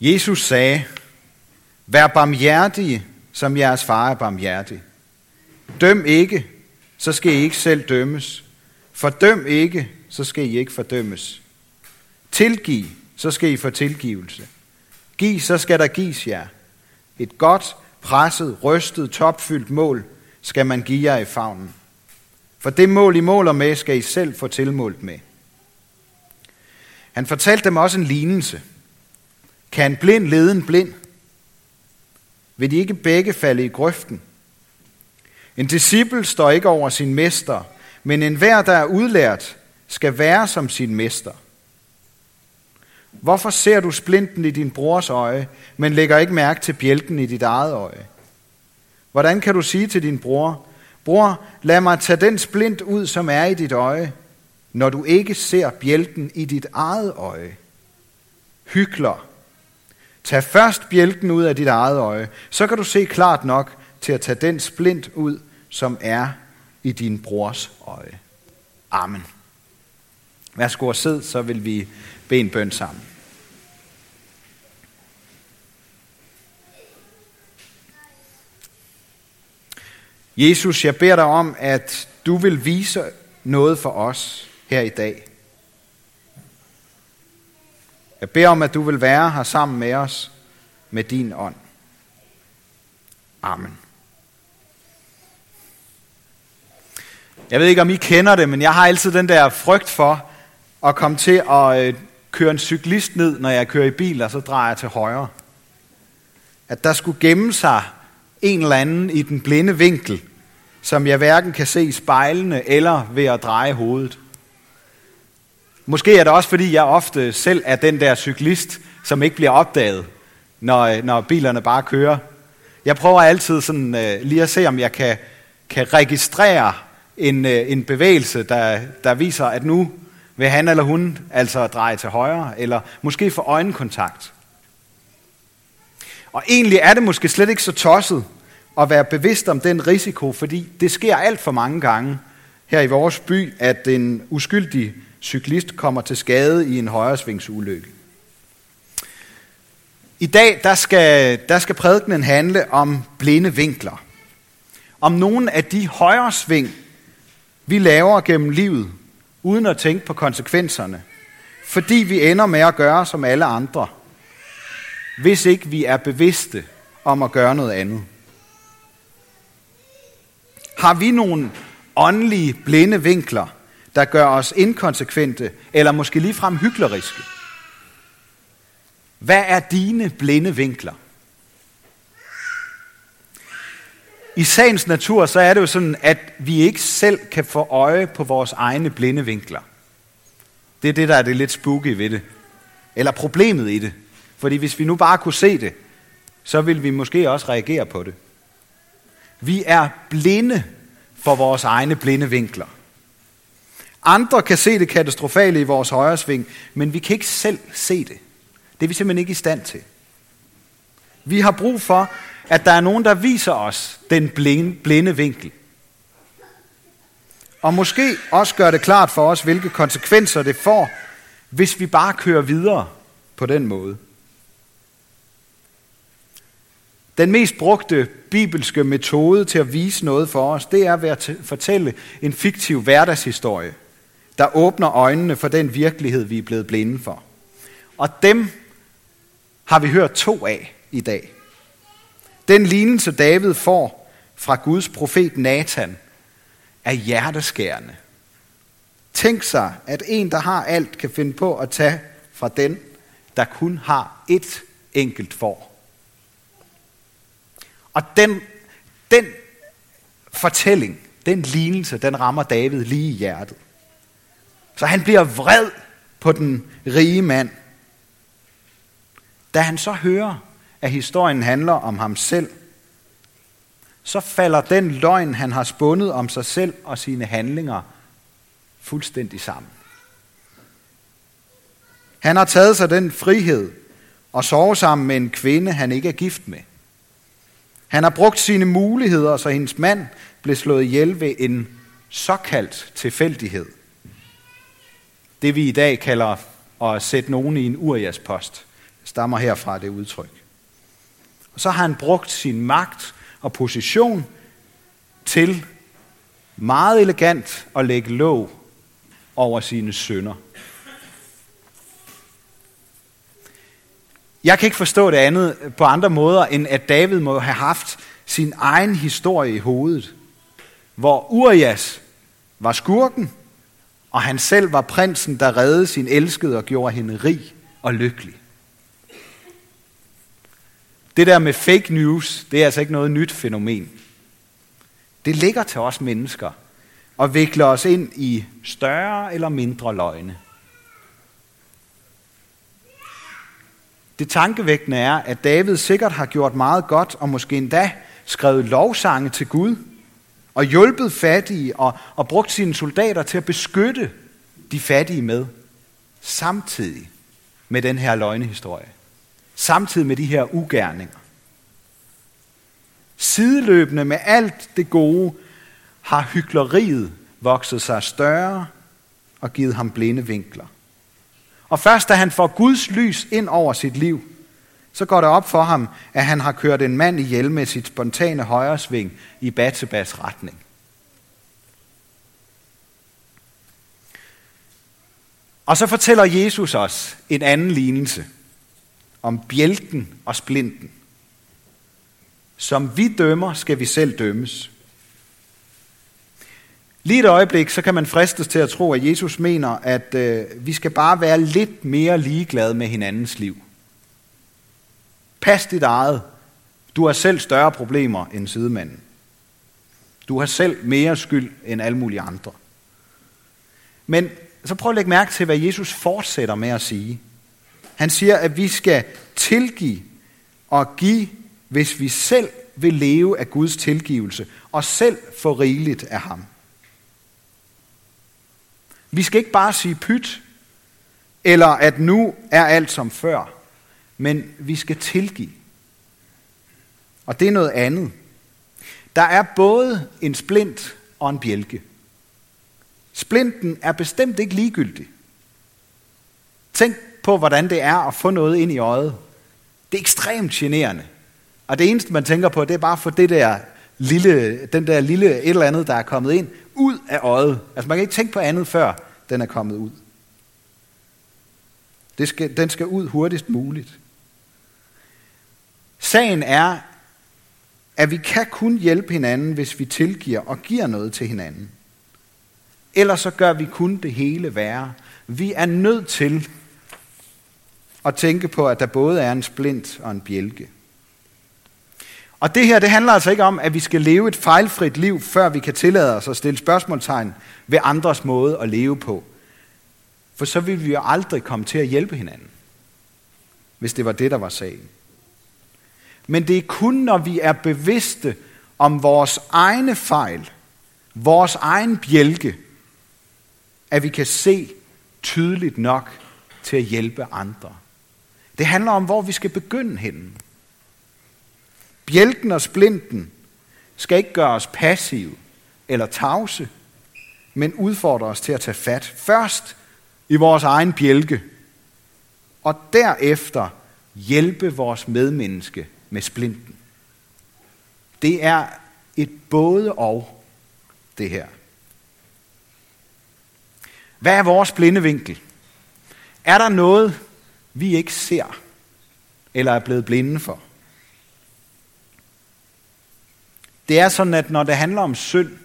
Jesus sagde, Vær barmhjertige, som jeres far er barmhjertig. Døm ikke, så skal I ikke selv dømmes. Fordøm ikke, så skal I ikke fordømmes. Tilgiv, så skal I få tilgivelse. Giv, så skal der gives jer. Et godt, presset, rystet, topfyldt mål skal man give jer i favnen. For det mål, I måler med, skal I selv få tilmålt med. Han fortalte dem også en lignelse. Kan en blind lede en blind? Vil de ikke begge falde i grøften? En disciple står ikke over sin mester, men enhver, der er udlært, skal være som sin mester. Hvorfor ser du splinten i din brors øje, men lægger ikke mærke til bjælken i dit eget øje? Hvordan kan du sige til din bror, bror, lad mig tage den splint ud, som er i dit øje, når du ikke ser bjælken i dit eget øje? Hykler. Tag først bjælken ud af dit eget øje, så kan du se klart nok til at tage den splint ud, som er i din brors øje. Amen. Værsgo og sid, så vil vi bede en bøn sammen. Jesus, jeg beder dig om, at du vil vise noget for os her i dag. Jeg beder om, at du vil være her sammen med os med din ånd. Amen. Jeg ved ikke, om I kender det, men jeg har altid den der frygt for at komme til at øh, køre en cyklist ned, når jeg kører i bil, og så drejer jeg til højre. At der skulle gemme sig en eller anden i den blinde vinkel, som jeg hverken kan se i spejlene eller ved at dreje hovedet. Måske er det også, fordi jeg ofte selv er den der cyklist, som ikke bliver opdaget, når, når bilerne bare kører. Jeg prøver altid sådan, øh, lige at se, om jeg kan, kan registrere en, øh, en bevægelse, der, der viser, at nu vil han eller hun altså dreje til højre, eller måske få øjenkontakt. Og egentlig er det måske slet ikke så tosset at være bevidst om den risiko, fordi det sker alt for mange gange her i vores by, at en uskyldig cyklist kommer til skade i en højresvingsulykke. I dag der skal, der skal prædikenen handle om blinde vinkler. Om nogle af de højresving, vi laver gennem livet, uden at tænke på konsekvenserne. Fordi vi ender med at gøre som alle andre, hvis ikke vi er bevidste om at gøre noget andet. Har vi nogle åndelige blinde vinkler, der gør os inkonsekvente, eller måske ligefrem hykleriske? Hvad er dine blinde vinkler? I sagens natur, så er det jo sådan, at vi ikke selv kan få øje på vores egne blinde vinkler. Det er det, der er det lidt spooky ved det. Eller problemet i det. Fordi hvis vi nu bare kunne se det, så vil vi måske også reagere på det. Vi er blinde for vores egne blinde vinkler. Andre kan se det katastrofale i vores højresving, men vi kan ikke selv se det. Det er vi simpelthen ikke i stand til. Vi har brug for, at der er nogen, der viser os den blinde, blinde vinkel. Og måske også gør det klart for os, hvilke konsekvenser det får, hvis vi bare kører videre på den måde. Den mest brugte bibelske metode til at vise noget for os, det er ved at fortælle en fiktiv hverdagshistorie, der åbner øjnene for den virkelighed, vi er blevet blinde for. Og dem har vi hørt to af i dag. Den lignelse, David får fra Guds profet Nathan, er hjerteskærende. Tænk sig, at en, der har alt, kan finde på at tage fra den, der kun har et enkelt for. Og den, den fortælling, den lignelse, den rammer David lige i hjertet. Så han bliver vred på den rige mand. Da han så hører, at historien handler om ham selv, så falder den løgn, han har spundet om sig selv og sine handlinger, fuldstændig sammen. Han har taget sig den frihed og sove sammen med en kvinde, han ikke er gift med. Han har brugt sine muligheder, så hendes mand blev slået ihjel ved en såkaldt tilfældighed. Det vi i dag kalder at sætte nogen i en urias post. stammer herfra det udtryk. Og så har han brugt sin magt og position til meget elegant at lægge låg over sine sønder. Jeg kan ikke forstå det andet på andre måder, end at David må have haft sin egen historie i hovedet, hvor Urias var skurken, og han selv var prinsen, der reddede sin elskede og gjorde hende rig og lykkelig. Det der med fake news, det er altså ikke noget nyt fænomen. Det ligger til os mennesker og vikler os ind i større eller mindre løgne. Det tankevækkende er, at David sikkert har gjort meget godt, og måske endda skrevet lovsange til Gud, og hjulpet fattige, og, og brugt sine soldater til at beskytte de fattige med, samtidig med den her løgnehistorie. Samtidig med de her ugerninger. Sideløbende med alt det gode, har hykleriet vokset sig større og givet ham blinde vinkler. Og først da han får Guds lys ind over sit liv, så går det op for ham, at han har kørt en mand ihjel med sit spontane højresving i Batsebas retning. Og så fortæller Jesus os en anden lignelse om bjælken og splinten. Som vi dømmer, skal vi selv dømmes. Lige et øjeblik, så kan man fristes til at tro, at Jesus mener, at øh, vi skal bare være lidt mere ligeglade med hinandens liv. Pas dit eget. Du har selv større problemer end sidemanden. Du har selv mere skyld end alle mulige andre. Men så prøv at lægge mærke til, hvad Jesus fortsætter med at sige. Han siger, at vi skal tilgive og give, hvis vi selv vil leve af Guds tilgivelse, og selv få rigeligt af ham. Vi skal ikke bare sige pyt, eller at nu er alt som før, men vi skal tilgive. Og det er noget andet. Der er både en splint og en bjælke. Splinten er bestemt ikke ligegyldig. Tænk på, hvordan det er at få noget ind i øjet. Det er ekstremt generende. Og det eneste, man tænker på, det er bare at få det der lille, den der lille et eller andet, der er kommet ind, ud af øjet. Altså man kan ikke tænke på andet, før den er kommet ud. Det skal, den skal ud hurtigst muligt. Sagen er, at vi kan kun hjælpe hinanden, hvis vi tilgiver og giver noget til hinanden. Ellers så gør vi kun det hele værre. Vi er nødt til at tænke på, at der både er en splint og en bjælke. Og det her, det handler altså ikke om, at vi skal leve et fejlfrit liv, før vi kan tillade os at stille spørgsmålstegn ved andres måde at leve på. For så vil vi jo aldrig komme til at hjælpe hinanden, hvis det var det, der var sagen. Men det er kun, når vi er bevidste om vores egne fejl, vores egen bjælke, at vi kan se tydeligt nok til at hjælpe andre. Det handler om, hvor vi skal begynde henne. Bjælken og splinten skal ikke gøre os passive eller tavse, men udfordre os til at tage fat. Først i vores egen bjælke, og derefter hjælpe vores medmenneske med splinten. Det er et både og, det her. Hvad er vores blinde vinkel? Er der noget, vi ikke ser, eller er blevet blinde for? Det er sådan, at når det handler om synd,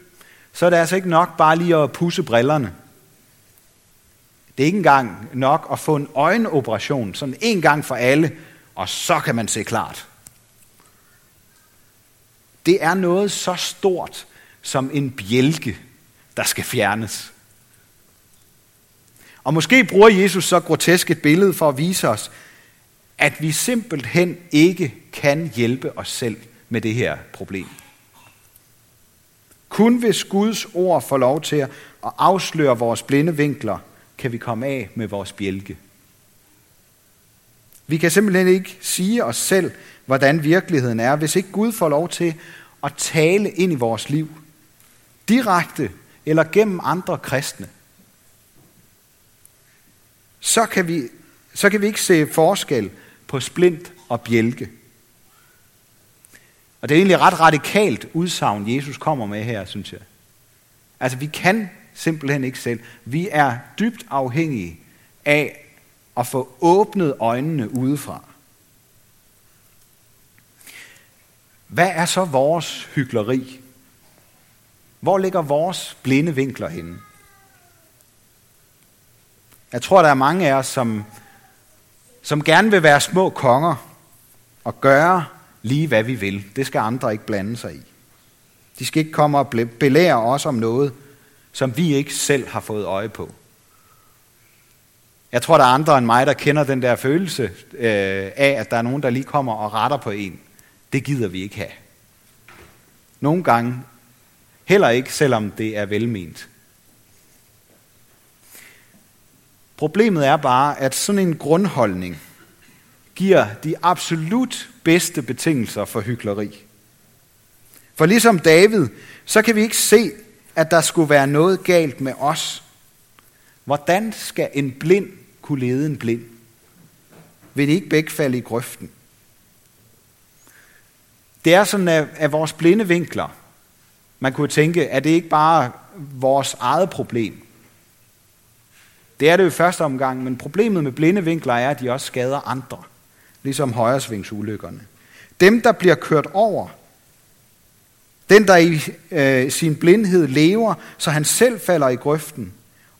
så er det altså ikke nok bare lige at pusse brillerne. Det er ikke engang nok at få en øjenoperation, sådan en gang for alle, og så kan man se klart. Det er noget så stort som en bjælke, der skal fjernes. Og måske bruger Jesus så grotesk et billede for at vise os, at vi simpelthen ikke kan hjælpe os selv med det her problem. Kun hvis Guds ord får lov til at afsløre vores blinde vinkler, kan vi komme af med vores bjælke. Vi kan simpelthen ikke sige os selv, hvordan virkeligheden er, hvis ikke Gud får lov til at tale ind i vores liv. Direkte eller gennem andre kristne. Så kan vi, så kan vi ikke se forskel på splint og bjælke. Og det er egentlig ret radikalt udsagn, Jesus kommer med her, synes jeg. Altså, vi kan simpelthen ikke selv. Vi er dybt afhængige af at få åbnet øjnene udefra. Hvad er så vores hyggeleri? Hvor ligger vores blinde vinkler henne? Jeg tror, der er mange af os, som, som gerne vil være små konger og gøre lige, hvad vi vil. Det skal andre ikke blande sig i. De skal ikke komme og belære os om noget, som vi ikke selv har fået øje på. Jeg tror, der er andre end mig, der kender den der følelse øh, af, at der er nogen, der lige kommer og retter på en. Det gider vi ikke have. Nogle gange heller ikke, selvom det er velment. Problemet er bare, at sådan en grundholdning giver de absolut bedste betingelser for hykleri. For ligesom David, så kan vi ikke se, at der skulle være noget galt med os. Hvordan skal en blind kunne lede en blind? Vil de ikke begge falde i grøften? Det er sådan, at, at vores blinde vinkler, man kunne tænke, at det ikke bare vores eget problem. Det er det jo i første omgang, men problemet med blinde vinkler er, at de også skader andre, ligesom højresvingsulykkerne. Dem, der bliver kørt over, den, der i øh, sin blindhed lever, så han selv falder i grøften,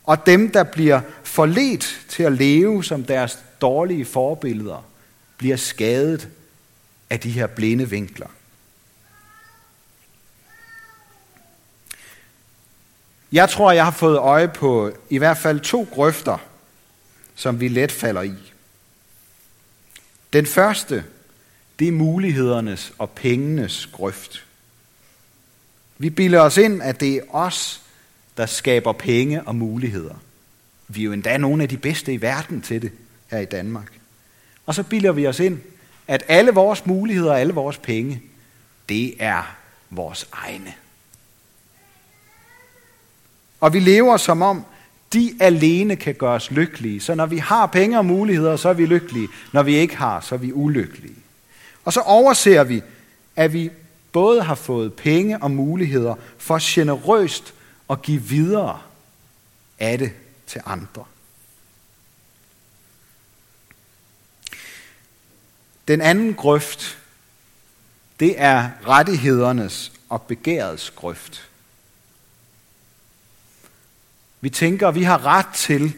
og dem, der bliver forledt til at leve som deres dårlige forbilleder, bliver skadet af de her blinde vinkler. Jeg tror, jeg har fået øje på i hvert fald to grøfter, som vi let falder i. Den første, det er mulighedernes og pengenes grøft. Vi bilder os ind, at det er os, der skaber penge og muligheder. Vi er jo endda nogle af de bedste i verden til det her i Danmark. Og så bilder vi os ind, at alle vores muligheder og alle vores penge, det er vores egne. Og vi lever som om, de alene kan gøre os lykkelige. Så når vi har penge og muligheder, så er vi lykkelige. Når vi ikke har, så er vi ulykkelige. Og så overser vi, at vi både har fået penge og muligheder for generøst at give videre af det til andre. Den anden grøft, det er rettighedernes og begærets grøft. Vi tænker, at vi har ret til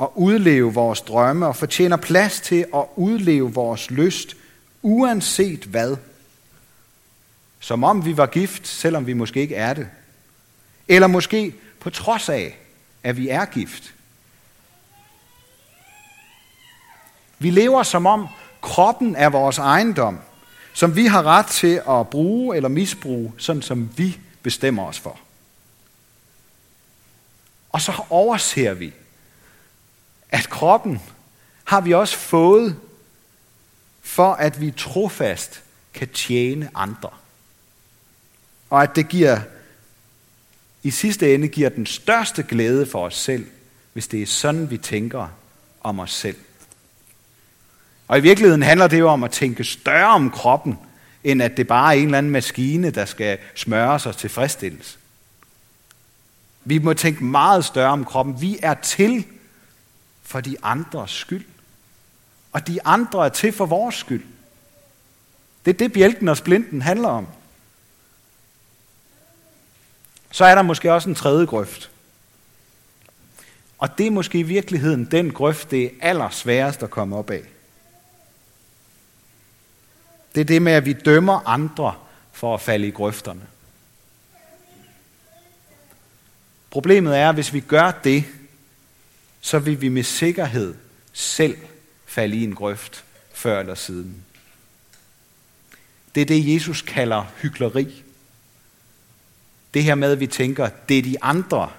at udleve vores drømme og fortjener plads til at udleve vores lyst, uanset hvad. Som om vi var gift, selvom vi måske ikke er det. Eller måske på trods af, at vi er gift. Vi lever som om kroppen er vores ejendom, som vi har ret til at bruge eller misbruge, sådan som vi bestemmer os for. Og så overser vi, at kroppen har vi også fået, for at vi trofast kan tjene andre. Og at det giver, i sidste ende giver den største glæde for os selv, hvis det er sådan, vi tænker om os selv. Og i virkeligheden handler det jo om at tænke større om kroppen, end at det bare er en eller anden maskine, der skal smøre sig tilfredsstilles. Vi må tænke meget større om kroppen. Vi er til for de andres skyld. Og de andre er til for vores skyld. Det er det, bjælken og splinten handler om. Så er der måske også en tredje grøft. Og det er måske i virkeligheden den grøft, det er allersværest at komme op af. Det er det med, at vi dømmer andre for at falde i grøfterne. Problemet er, at hvis vi gør det, så vil vi med sikkerhed selv falde i en grøft før eller siden. Det er det, Jesus kalder hykleri. Det her med, at vi tænker, det er de andre,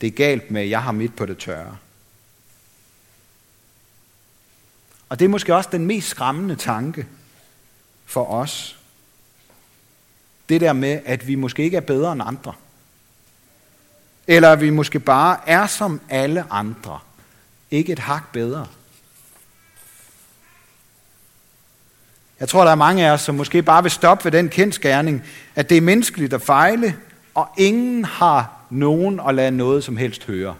det er galt med, jeg har mit på det tørre. Og det er måske også den mest skræmmende tanke for os. Det der med, at vi måske ikke er bedre end andre. Eller at vi måske bare er som alle andre. Ikke et hak bedre. Jeg tror, der er mange af os, som måske bare vil stoppe ved den kendskærning, at det er menneskeligt at fejle, og ingen har nogen at lade noget som helst høre.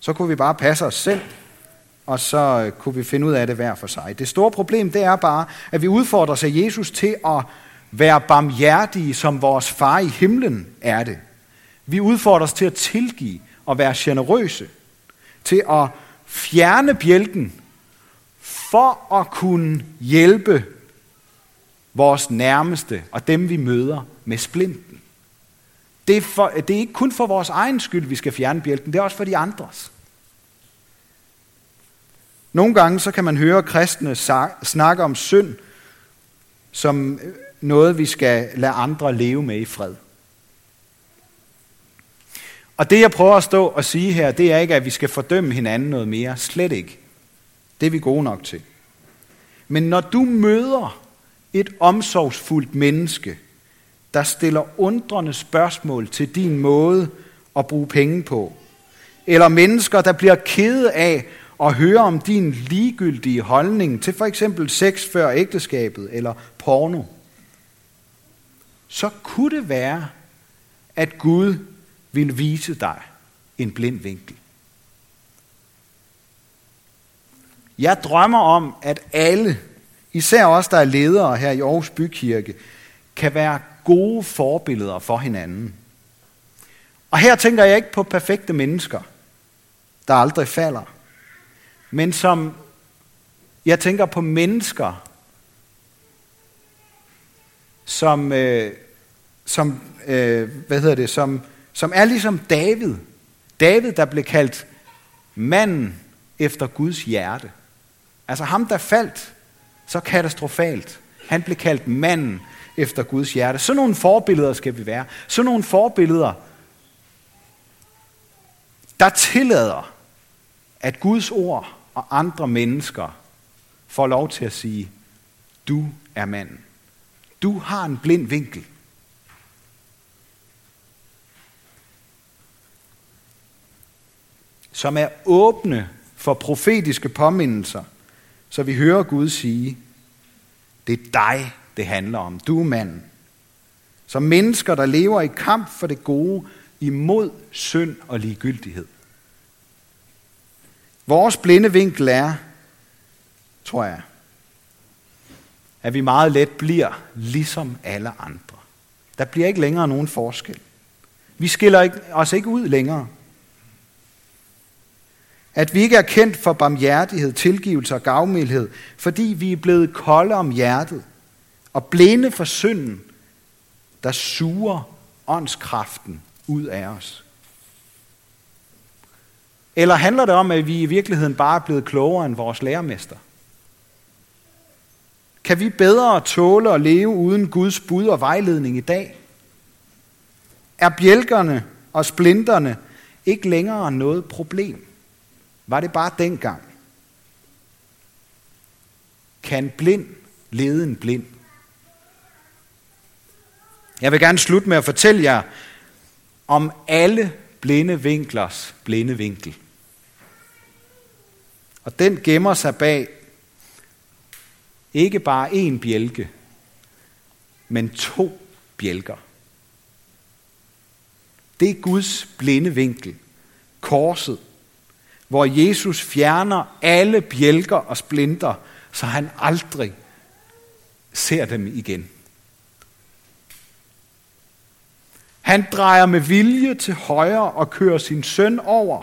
Så kunne vi bare passe os selv, og så øh, kunne vi finde ud af det hver for sig. Det store problem, det er bare, at vi udfordrer sig Jesus til at være barmhjertige, som vores far i himlen er det. Vi udfordres til at tilgive og være generøse, til at fjerne bjælken for at kunne hjælpe vores nærmeste og dem, vi møder med splinten. Det er, for, det er ikke kun for vores egen skyld, vi skal fjerne bjælken, det er også for de andres. Nogle gange så kan man høre kristne snakke om synd som noget, vi skal lade andre leve med i fred. Og det, jeg prøver at stå og sige her, det er ikke, at vi skal fordømme hinanden noget mere. Slet ikke. Det er vi gode nok til. Men når du møder et omsorgsfuldt menneske, der stiller undrende spørgsmål til din måde at bruge penge på, eller mennesker, der bliver kede af og høre om din ligegyldige holdning til for eksempel sex før ægteskabet eller porno, så kunne det være, at Gud vil vise dig en blind vinkel. Jeg drømmer om, at alle, især os, der er ledere her i Aarhus Bykirke, kan være gode forbilleder for hinanden. Og her tænker jeg ikke på perfekte mennesker, der aldrig falder, men som jeg tænker på mennesker, som, øh, som øh, hvad hedder det, som, som er ligesom David. David, der blev kaldt manden efter Guds hjerte. Altså ham, der faldt så katastrofalt. Han blev kaldt manden efter Guds hjerte. Sådan nogle forbilleder skal vi være. Sådan nogle forbilleder, der tillader, at Guds ord og andre mennesker får lov til at sige, du er manden. Du har en blind vinkel. Som er åbne for profetiske påmindelser, så vi hører Gud sige, det er dig, det handler om. Du er manden. Som mennesker, der lever i kamp for det gode, imod synd og ligegyldighed. Vores blinde vinkel er, tror jeg, at vi meget let bliver ligesom alle andre. Der bliver ikke længere nogen forskel. Vi skiller os ikke ud længere. At vi ikke er kendt for barmhjertighed, tilgivelse og gavmildhed, fordi vi er blevet kolde om hjertet og blinde for synden, der suger åndskraften ud af os. Eller handler det om, at vi i virkeligheden bare er blevet klogere end vores lærermester? Kan vi bedre tåle at leve uden Guds bud og vejledning i dag? Er bjælkerne og splinterne ikke længere noget problem? Var det bare dengang? Kan blind lede en blind? Jeg vil gerne slutte med at fortælle jer om alle blinde vinklers blinde vinkel. Og den gemmer sig bag ikke bare én bjælke, men to bjælker. Det er Guds blinde vinkel, korset, hvor Jesus fjerner alle bjælker og splinter, så han aldrig ser dem igen. Han drejer med vilje til højre og kører sin søn over,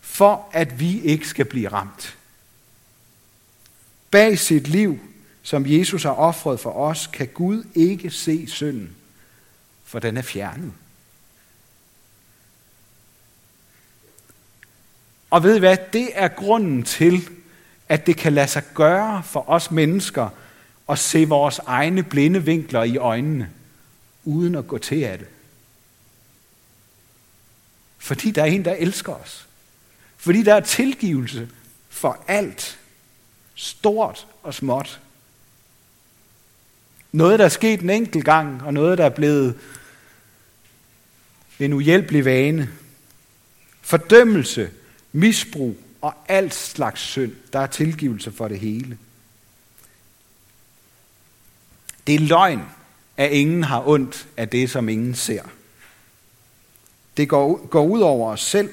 for at vi ikke skal blive ramt. Bag sit liv, som Jesus har offret for os, kan Gud ikke se synden, for den er fjernet. Og ved I hvad? Det er grunden til, at det kan lade sig gøre for os mennesker at se vores egne blinde vinkler i øjnene, uden at gå til af det. Fordi der er en, der elsker os. Fordi der er tilgivelse for alt, stort og småt. Noget, der er sket en enkelt gang, og noget, der er blevet en uhjælpelig vane. Fordømmelse, misbrug og alt slags synd. Der er tilgivelse for det hele. Det er løgn, at ingen har ondt af det, som ingen ser. Det går, går ud over os selv,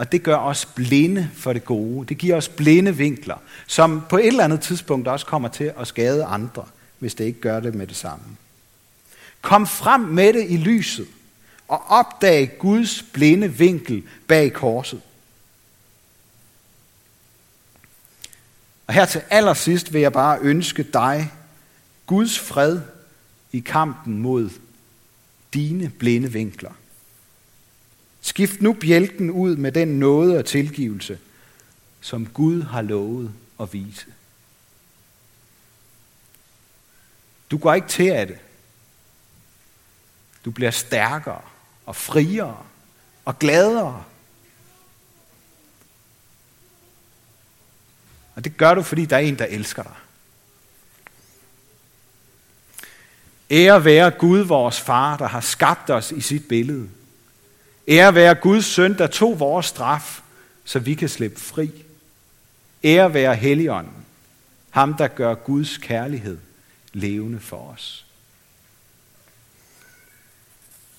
og det gør os blinde for det gode. Det giver os blinde vinkler, som på et eller andet tidspunkt også kommer til at skade andre, hvis det ikke gør det med det samme. Kom frem med det i lyset, og opdag Guds blinde vinkel bag korset. Og her til allersidst vil jeg bare ønske dig Guds fred i kampen mod dine blinde vinkler. Skift nu bjælken ud med den nåde og tilgivelse, som Gud har lovet at vise. Du går ikke til af det. Du bliver stærkere og friere og gladere. Og det gør du, fordi der er en, der elsker dig. Ære være Gud, vores far, der har skabt os i sit billede. Ære være Guds søn, der tog vores straf, så vi kan slippe fri. Ære være Helligånden, ham der gør Guds kærlighed levende for os.